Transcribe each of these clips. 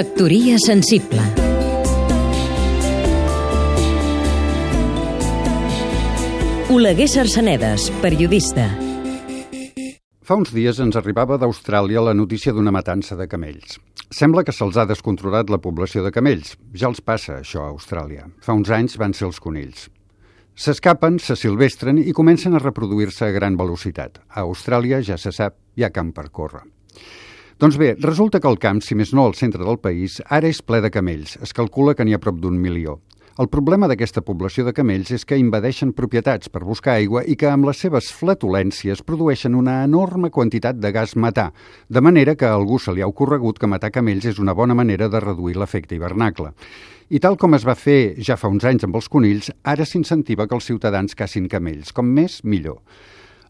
Factoria sensible Oleguer Sarsenedes, periodista Fa uns dies ens arribava d'Austràlia la notícia d'una matança de camells. Sembla que se'ls ha descontrolat la població de camells. Ja els passa, això, a Austràlia. Fa uns anys van ser els conills. S'escapen, se silvestren i comencen a reproduir-se a gran velocitat. A Austràlia, ja se sap, hi ha camp per córrer. Doncs bé, resulta que el camp, si més no al centre del país, ara és ple de camells. Es calcula que n'hi ha prop d'un milió. El problema d'aquesta població de camells és que invadeixen propietats per buscar aigua i que amb les seves flatulències produeixen una enorme quantitat de gas metà, de manera que a algú se li ha ocorregut que matar camells és una bona manera de reduir l'efecte hivernacle. I tal com es va fer ja fa uns anys amb els conills, ara s'incentiva que els ciutadans cacin camells. Com més, millor.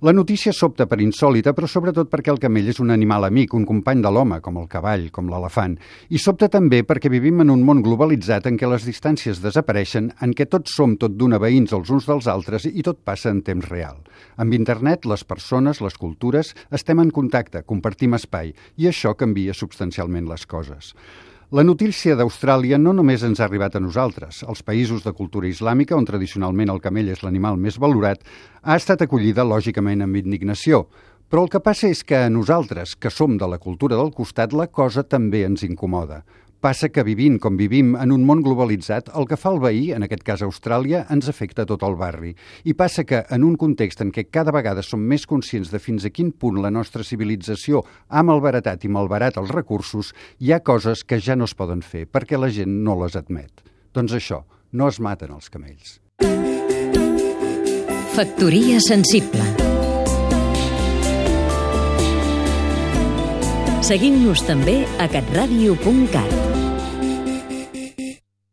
La notícia sobta per insòlita, però sobretot perquè el camell és un animal amic, un company de l'home, com el cavall, com l'elefant. I sobta també perquè vivim en un món globalitzat en què les distàncies desapareixen, en què tots som tot d'una veïns els uns dels altres i tot passa en temps real. Amb internet, les persones, les cultures, estem en contacte, compartim espai, i això canvia substancialment les coses. La notícia d'Austràlia no només ens ha arribat a nosaltres. Als països de cultura islàmica, on tradicionalment el camell és l'animal més valorat, ha estat acollida lògicament amb indignació. Però el que passa és que a nosaltres, que som de la cultura del costat, la cosa també ens incomoda. Passa que vivint com vivim en un món globalitzat, el que fa el veí, en aquest cas Austràlia, ens afecta tot el barri. I passa que, en un context en què cada vegada som més conscients de fins a quin punt la nostra civilització ha malbaratat i malbarat els recursos, hi ha coses que ja no es poden fer, perquè la gent no les admet. Doncs això, no es maten els camells. Factoria sensible Seguim-nos també a catradio.cat